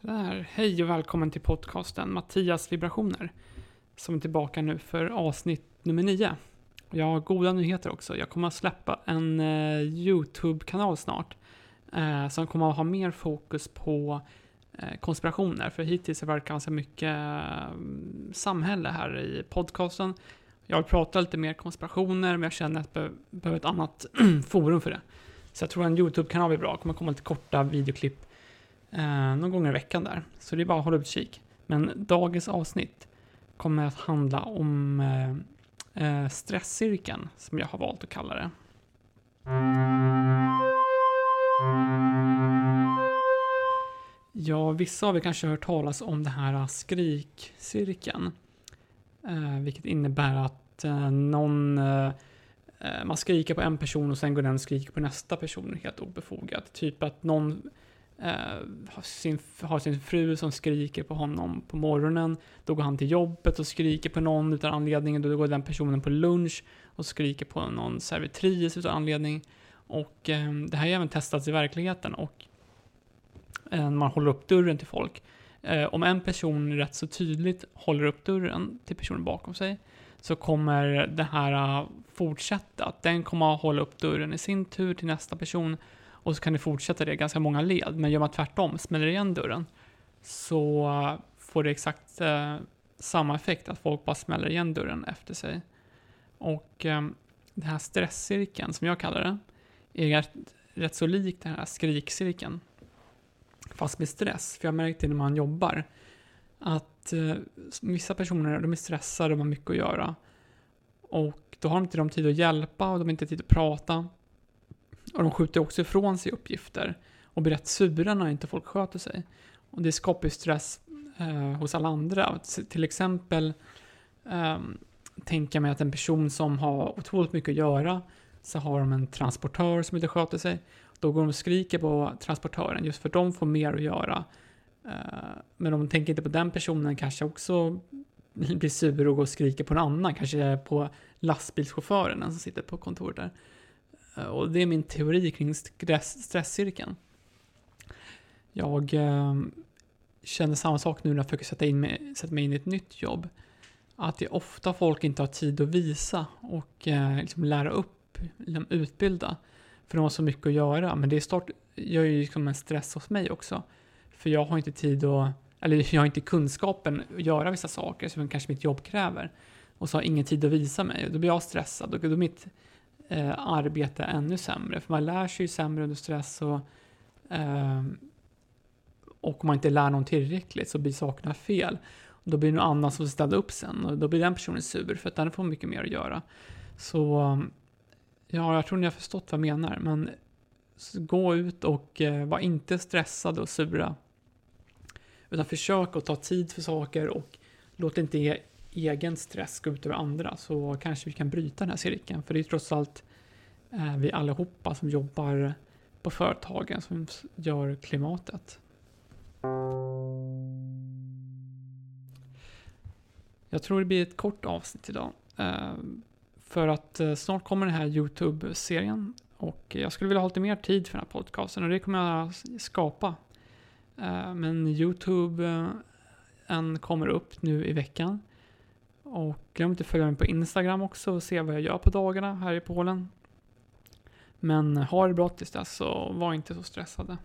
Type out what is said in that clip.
Sådär, hej och välkommen till podcasten Mattias vibrationer. Som är tillbaka nu för avsnitt nummer nio. Jag har goda nyheter också. Jag kommer att släppa en eh, YouTube-kanal snart. Eh, som kommer att ha mer fokus på eh, konspirationer. För hittills har det varit ganska mycket eh, samhälle här i podcasten. Jag vill prata lite mer konspirationer, men jag känner att jag behöver ett annat forum för det. Så jag tror en YouTube-kanal blir bra. Det kommer komma lite korta videoklipp eh, någon gång i veckan där. Så det är bara att hålla utkik. Men dagens avsnitt kommer att handla om eh, eh, stresscirkeln, som jag har valt att kalla det. Ja, vissa av er kanske har hört talas om den här skrikcirkeln. Eh, vilket innebär att eh, någon eh, eh man skriker på en person och sen går den och skriker på nästa person helt obefogat. Typ att någon Eh, har, sin, har sin fru som skriker på honom på morgonen. Då går han till jobbet och skriker på någon utan anledning. Då går den personen på lunch och skriker på någon servitris utan anledning. Och eh, det här har även testats i verkligheten och eh, man håller upp dörren till folk. Eh, om en person rätt så tydligt håller upp dörren till personen bakom sig så kommer det här eh, fortsätta. Att den kommer att hålla upp dörren i sin tur till nästa person och så kan det fortsätta det ganska många led. Men gör man tvärtom, smäller igen dörren, så får det exakt eh, samma effekt, att folk bara smäller igen dörren efter sig. Och eh, den här stresscirkeln, som jag kallar det, är rätt, rätt så lik den här skrikcirkeln. Fast med stress, för jag märkte när man jobbar att eh, vissa personer de är stressade och har mycket att göra. Och då har de inte de tid att hjälpa och de har inte tid att prata. Och de skjuter också ifrån sig uppgifter och blir rätt sura när inte folk sköter sig. Och det skapar ju stress eh, hos alla andra. Till exempel eh, tänka mig att en person som har otroligt mycket att göra så har de en transportör som inte sköter sig. Då går de och skriker på transportören just för att de får mer att göra Eh, men de tänker inte på den personen kanske också blir sur och går och skriker på en annan, kanske på lastbilschauffören som sitter på kontoret där. Eh, och det är min teori kring stress, stresscirkeln. Jag eh, känner samma sak nu när jag försöker sätta, in mig, sätta mig in i ett nytt jobb. Att det är ofta folk inte har tid att visa och eh, liksom lära upp, liksom utbilda. För de har så mycket att göra. Men det start, gör ju liksom en stress hos mig också. För jag har inte tid att, eller jag har inte kunskapen att göra vissa saker som kanske mitt jobb kräver. Och så har jag ingen tid att visa mig. Då blir jag stressad och då mitt eh, arbeta ännu sämre. För man lär sig ju sämre under stress och, eh, och om man inte lär någon tillräckligt så blir sakerna fel. Då blir det någon annan som ställer upp sen och då blir den personen sur för att den får mycket mer att göra. Så ja, jag tror ni har förstått vad jag menar. Men gå ut och eh, var inte stressad och sura. Utan försök att ta tid för saker och låt inte egen stress gå ut över andra så kanske vi kan bryta den här cirkeln. För det är trots allt eh, vi allihopa som jobbar på företagen som gör klimatet. Jag tror det blir ett kort avsnitt idag. Eh, för att eh, snart kommer den här YouTube-serien och jag skulle vilja ha lite mer tid för den här podcasten och det kommer jag skapa eh, men YouTube eh, en kommer upp nu i veckan. Och glöm inte att följa mig på Instagram också och se vad jag gör på dagarna här i Polen. Men ha det bra tills dess och var inte så stressade.